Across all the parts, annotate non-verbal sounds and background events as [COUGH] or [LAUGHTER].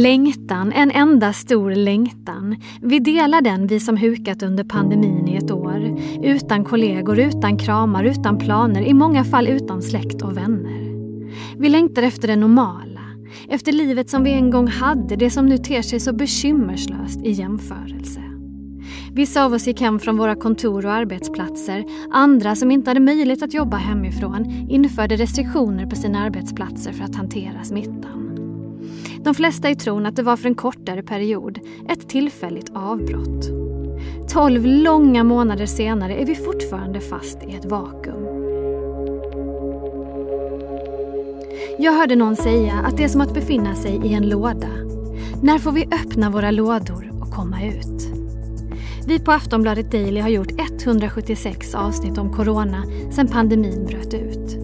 Längtan, en enda stor längtan. Vi delar den, vi som hukat under pandemin i ett år. Utan kollegor, utan kramar, utan planer, i många fall utan släkt och vänner. Vi längtar efter det normala, efter livet som vi en gång hade, det som nu ter sig så bekymmerslöst i jämförelse. Vissa av oss gick hem från våra kontor och arbetsplatser. Andra som inte hade möjlighet att jobba hemifrån införde restriktioner på sina arbetsplatser för att hantera smittan. De flesta i tron att det var för en kortare period, ett tillfälligt avbrott. Tolv långa månader senare är vi fortfarande fast i ett vakuum. Jag hörde någon säga att det är som att befinna sig i en låda. När får vi öppna våra lådor och komma ut? Vi på Aftonbladet Daily har gjort 176 avsnitt om corona sedan pandemin bröt ut.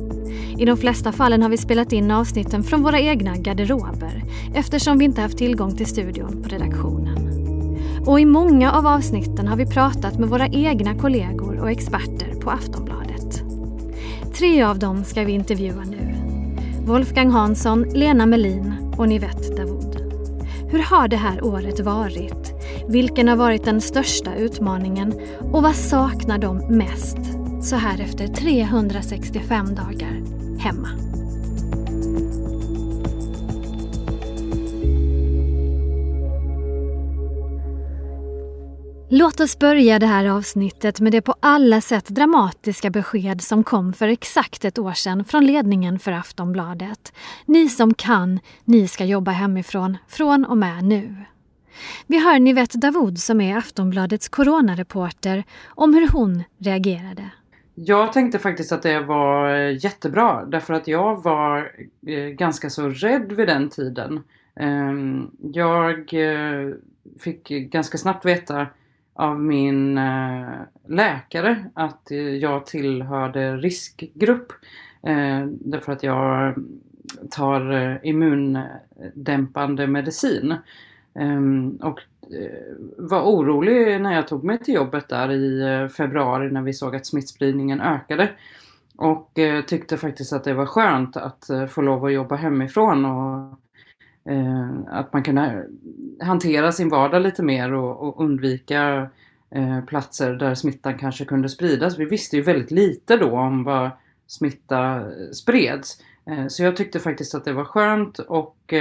I de flesta fallen har vi spelat in avsnitten från våra egna garderober eftersom vi inte haft tillgång till studion på redaktionen. Och i många av avsnitten har vi pratat med våra egna kollegor och experter på Aftonbladet. Tre av dem ska vi intervjua nu. Wolfgang Hansson, Lena Melin och Nivette Davoud. Hur har det här året varit? Vilken har varit den största utmaningen? Och vad saknar de mest så här efter 365 dagar hemma? Låt oss börja det här avsnittet med det på alla sätt dramatiska besked som kom för exakt ett år sedan från ledningen för Aftonbladet. Ni som kan, ni ska jobba hemifrån från och med nu. Vi hör Nivette Davoud som är Aftonbladets coronareporter om hur hon reagerade. Jag tänkte faktiskt att det var eh, jättebra därför att jag var eh, ganska så rädd vid den tiden. Ehm, jag eh, fick ganska snabbt veta av min läkare att jag tillhörde riskgrupp. Därför att jag tar immundämpande medicin. Ehm, och eh, var orolig när jag tog mig till jobbet där i eh, februari när vi såg att smittspridningen ökade. Och eh, tyckte faktiskt att det var skönt att få lov att jobba hemifrån och att man kunde hantera sin vardag lite mer och, undvika platser där smittan kanske kunde spridas. Vi visste ju väldigt lite då om vad smitta spreds. Så jag tyckte faktiskt att det var skönt och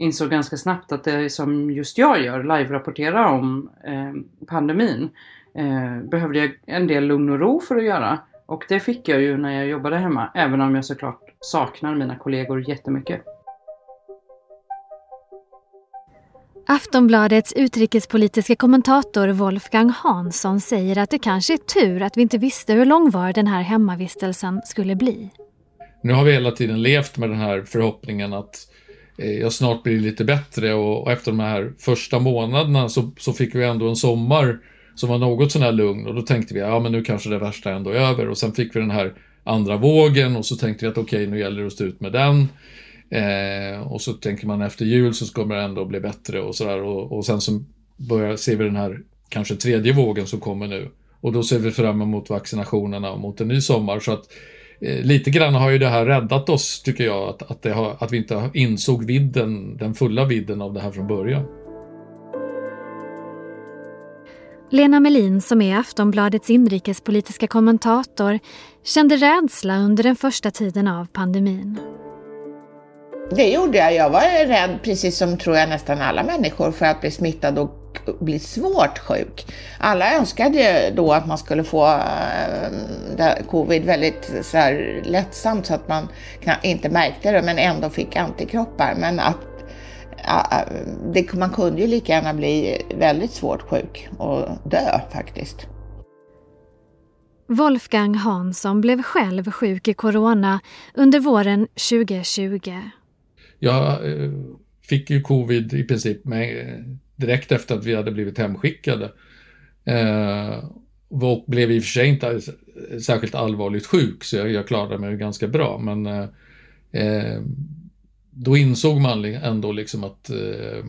insåg ganska snabbt att det som just jag gör, live-rapportera om eh, pandemin, eh, behövde jag en del lugn och ro för att göra. Och det fick jag ju när jag jobbade hemma, även om jag såklart saknar mina kollegor jättemycket. Aftonbladets utrikespolitiska kommentator Wolfgang Hansson säger att det kanske är tur att vi inte visste hur långvarig den här hemmavistelsen skulle bli. Nu har vi hela tiden levt med den här förhoppningen att Eh, Eh, jag snart blir lite bättre och, och, efter de här första månaderna så, så fick vi ändå en sommar som var något sånär lugn och då tänkte vi, ja men nu kanske det värsta är ändå över och sen fick vi den här andra vågen och så tänkte vi att okej, okay, nu gäller det att stå ut med den. Eh, och så tänker man efter jul så kommer det ändå bli bättre och sådär och, och sen så börjar, ser vi den här kanske tredje vågen som kommer nu. Och då ser vi fram emot vaccinationerna och mot en ny sommar så att lite grann har ju det här räddat oss, tycker jag, att, att, har, att vi inte insåg vidden, den fulla vidden av det här från början. Lena Melin, som är Aftonbladets inrikespolitiska kommentator, kände rädsla under den första tiden av pandemin. Det gjorde jag. Jag var rädd, precis som tror jag nästan alla människor, för att bli smittad och bli svårt sjuk. Alla önskade då att man skulle få äh, covid väldigt så här, lättsamt så att man inte märkte det men ändå fick antikroppar. Men att äh, det, man kunde ju lika gärna bli väldigt svårt sjuk och dö faktiskt. Wolfgang Hansson blev själv sjuk i corona under våren 2020. Jag eh, fick ju covid i princip med direkt efter att vi hade blivit hemskickade. Eh, och blev i och för sig inte särskilt allvarligt sjuk, så jag, jag klarade mig ganska bra. Men eh, då insåg man ändå liksom att, eh,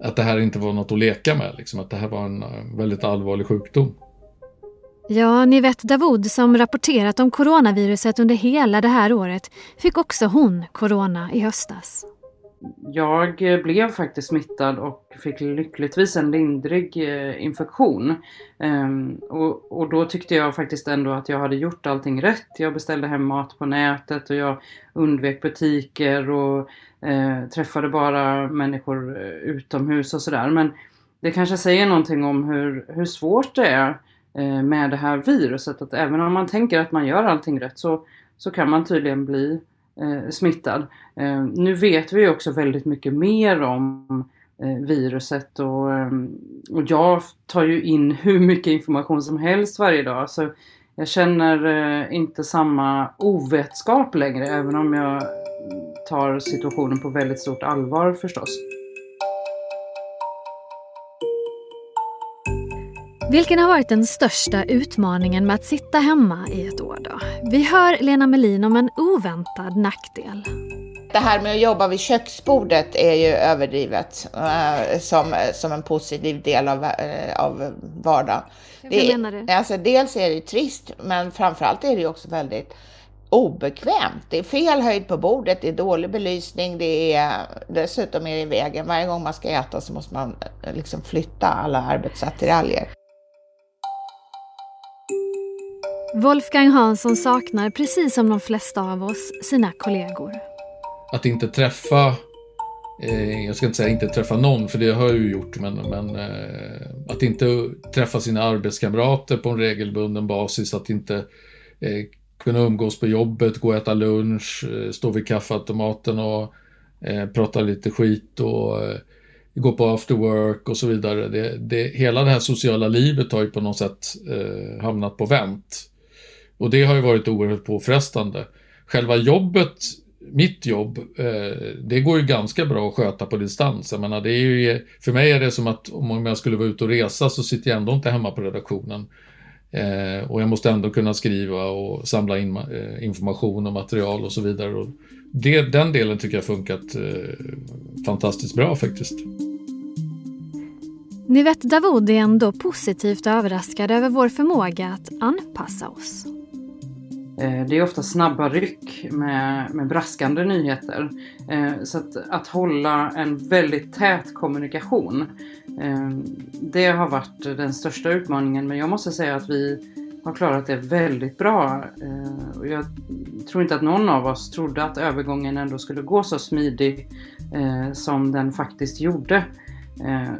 att det här inte var något att leka med, liksom, att det här var en eh, väldigt allvarlig sjukdom. Ja, Nivette Davoud som rapporterat om coronaviruset under hela det här året fick också hon corona i höstas jag blev faktiskt smittad och fick lyckligtvis en lindrig eh, infektion. Ehm, och, och, då tyckte jag faktiskt ändå att jag hade gjort allting rätt. Jag beställde hem mat på nätet och jag undvek butiker och eh, träffade bara människor eh, utomhus och sådär. Men det kanske säger någonting om hur, hur svårt det är eh, med det här viruset. Att även om man tänker att man gör allting rätt så, så kan man tydligen bli Eh, smittad. Eh, nu vet vi också väldigt mycket mer om eh, viruset och, eh, och jag tar ju in [LAUGHS] hur mycket information som helst varje dag. Så jag känner eh, inte samma ovetskap längre även om jag tar situationen på väldigt stort allvar förstås. Vilken har varit den största utmaningen med att sitta hemma i ett år då? Vi hör Lena Melin om en oväntad nackdel. Det här med att jobba vid köksbordet är ju överdrivet uh, som, som en positiv del av, uh, av vardagen. Vad menar du? Alltså, dels är det trist, men framförallt är det också väldigt obekvämt. Det är fel höjd på bordet, det är dålig belysning, det är dessutom är det i vägen. Varje gång man ska äta så måste man eh, liksom flytta alla arbetsattiraljer. Wolfgang Hansson saknar, precis som de flesta av oss, sina kollegor. Att inte träffa, eh, jag ska inte säga inte träffa någon, för det har jag ju gjort, men, men eh, att inte träffa sina arbetskamrater på en regelbunden basis, att inte eh, kunna umgås på jobbet, gå och äta lunch, eh, stå vid kaffeautomaten och eh, prata lite skit och eh, gå på after work och så vidare. Det, det, hela det här sociala livet har ju på något sätt eh, hamnat på vänt. Och det har ju varit oerhört påfrestande. Själva jobbet, mitt jobb, eh, det går ju ganska bra att sköta på distans. Jag menar, det är ju, för mig är det som att om jag skulle vara ute och resa så sitter jag ändå inte hemma på redaktionen. Eh, och jag måste ändå kunna skriva och samla in eh, information och material och så vidare. Och det, den delen tycker jag funkat eh, fantastiskt bra faktiskt. Nivette Davoud är ändå positivt överraskad över vår förmåga att anpassa oss. Eh, det är ofta snabba ryck med, med braskande nyheter. Eh, så att, att hålla en väldigt tät kommunikation, eh, det har varit den största utmaningen. Men jag måste säga att vi har klarat det väldigt bra. Jag tror inte att någon av oss trodde att övergången ändå skulle gå så smidig som den faktiskt gjorde.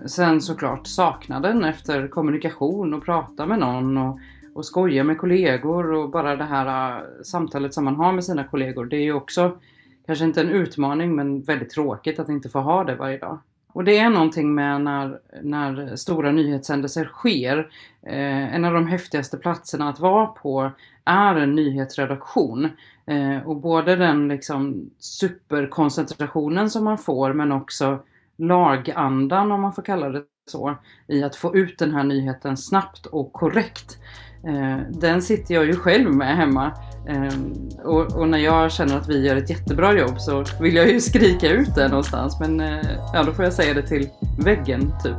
Sen såklart saknaden efter kommunikation och prata med någon och och skoja med kollegor och bara det här äh, samtalet som man har med sina kollegor. Det är ju också kanske inte en utmaning men väldigt tråkigt att inte få ha det varje dag. Och det är någonting med när, när stora nyhetshändelser sker. Eh, en av de häftigaste platserna att vara på är en nyhetsredaktion. Eh, och både den liksom superkoncentrationen som man får men också lagandan om man får kalla det så i att få ut den här nyheten snabbt och korrekt. Eh, den sitter jag ju själv med hemma. Eh, och, och, när jag känner att vi gör ett jättebra jobb så vill jag ju skrika ut det någonstans. Men eh, ja, då får jag säga det till väggen typ.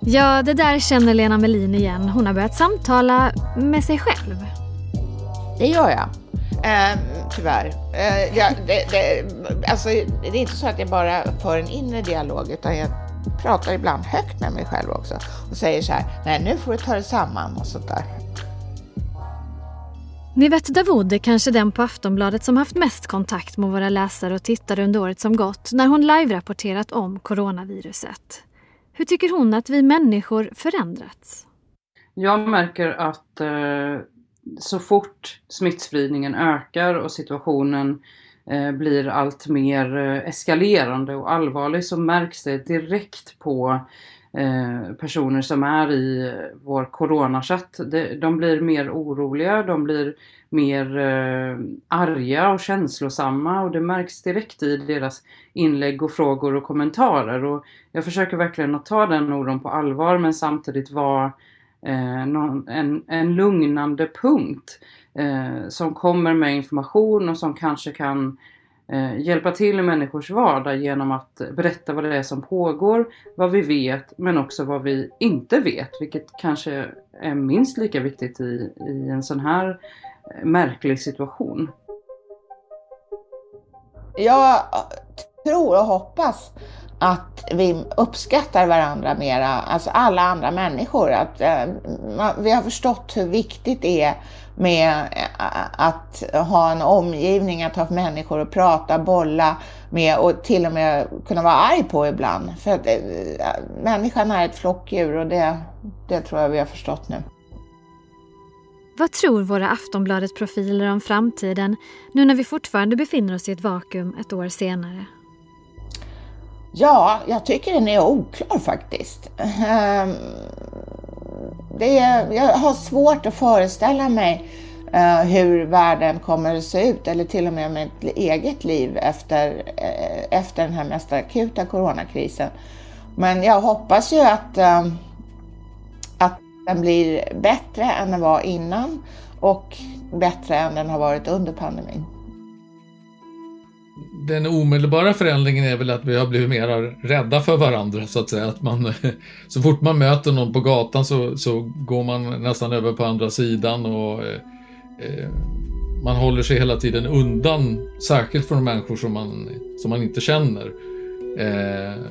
Ja, det där känner Lena Melin igen. Hon har börjat samtala med sig själv. Det gör jag. Eh, tyvärr. Eh, ja, det, det, alltså, det är inte så att jag bara för en inre dialog utan jag pratar ibland högt med mig själv också och säger så här, nej nu får du ta dig samman och sånt där. Nivette Davoud är kanske den på Aftonbladet som haft mest kontakt med våra läsare och tittare under året som gått när hon live-rapporterat om coronaviruset. Hur tycker hon att vi människor förändrats? Jag märker att eh, så fort smittspridningen ökar och situationen Eh, Eh, blir allt mer eh, eskalerande och allvarlig så märks det direkt på eh, personer som är i vår coronachatt. De blir mer oroliga, de blir mer arga och känslosamma och det märks direkt i deras inlägg och frågor och kommentarer. Och jag försöker verkligen att ta den oron på allvar men samtidigt vara Eh, en, en lugnande punkt eh, som kommer med information och som kanske kan eh, hjälpa till i människors vardag genom att berätta vad det är som pågår, vad vi vet men också vad vi inte vet, vilket kanske är minst lika viktigt i, i en sån här märklig situation. jag tror och hoppas att vi uppskattar varandra mera, alltså alla andra människor. Att, eh, vi har förstått hur viktigt det är med eh, att ha en omgivning, att ha människor att prata, bolla med och till och med kunna vara arg på ibland. För att eh, människan är ett flockdjur och det, det tror jag vi har förstått nu. Vad tror våra Aftonbladet-profiler om framtiden nu när vi fortfarande befinner oss i ett vakuum ett år senare? Ja, jag tycker den är oklar faktiskt. Ehm, det är, jag har svårt att föreställa mig eh, hur världen kommer att se ut eller till och med mitt eget liv efter, eh, efter den här mest akuta coronakrisen. Men jag hoppas ju att, ehm, att den blir bättre än den var innan och bättre än den har varit under pandemin den omedelbara förändringen är väl att vi har blivit mer rädda för varandra så att säga. Att man, [LAUGHS] så fort man möter någon på gatan så, så går man nästan över på andra sidan och eh, eh man håller sig hela tiden undan, särskilt från människor som man, som man inte känner. Eh,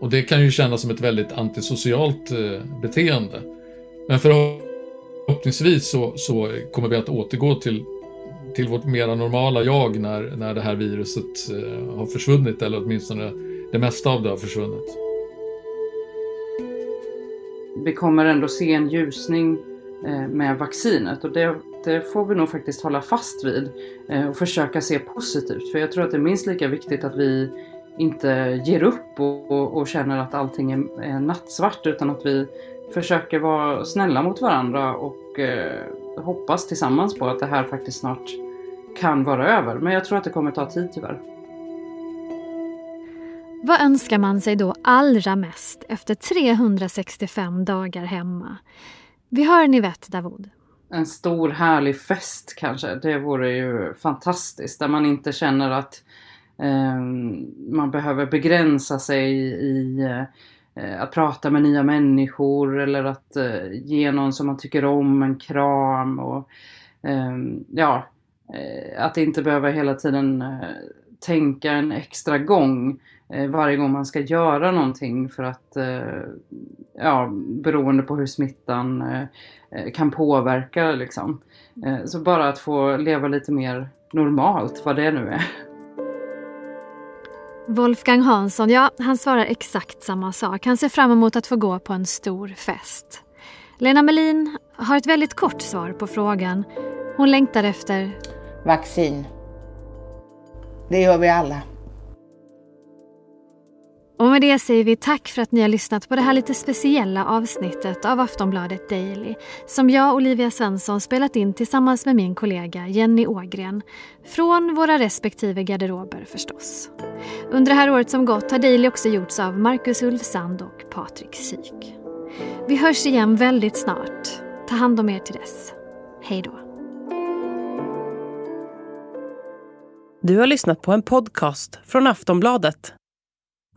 och det kan ju kännas som ett väldigt antisocialt eh, beteende. Men förhoppningsvis så, så kommer vi att återgå till till vårt mera normala jag när, när det här viruset eh, har försvunnit eller åtminstone det mesta av det har försvunnit. Vi kommer ändå se en ljusning eh, med vaccinet och det, det, får vi nog faktiskt hålla fast vid eh, och försöka se positivt. För jag tror att det är minst lika viktigt att vi inte ger upp och, och, och känner att allting är, är nattsvart utan att vi försöker vara snälla mot varandra och eh, hoppas tillsammans på att det här faktiskt snart kan vara över. Men jag tror att det kommer ta tid tyvärr. Vad önskar man sig då allra mest efter 365 dagar hemma? Vi hör Nivette Davoud. En stor härlig fest kanske. Det vore ju fantastiskt. Där man inte känner att eh, man behöver begränsa sig i eh, Eh, att prata med nya människor eller att eh, ge någon som man tycker om en kram. Och, ehm, ja, eh, att inte behöva hela tiden tänka en extra gång varje gång man ska göra någonting för att, ja, beroende på hur smittan kan påverka liksom. Så bara att få leva lite mer normalt, vad det nu är. Wolfgang Hansson, ja, han svarar exakt samma sak. Han ser fram emot att få gå på en stor fest. Lena Melin har ett väldigt kort svar på frågan. Hon längtar efter vaccin. Det gör vi alla. Och med det säger vi tack för att ni har lyssnat på det här lite speciella avsnittet av Aftonbladet Daily som jag, Olivia Svensson, spelat in tillsammans med min kollega Jenny Ågren. Från våra respektive garderober förstås. Under det här året som gått har Daily också gjorts av Marcus Ulfsand och Patrik Syk. Vi hörs igen väldigt snart. Ta hand om er till dess. Hej då. Du har lyssnat på en podcast från Aftonbladet.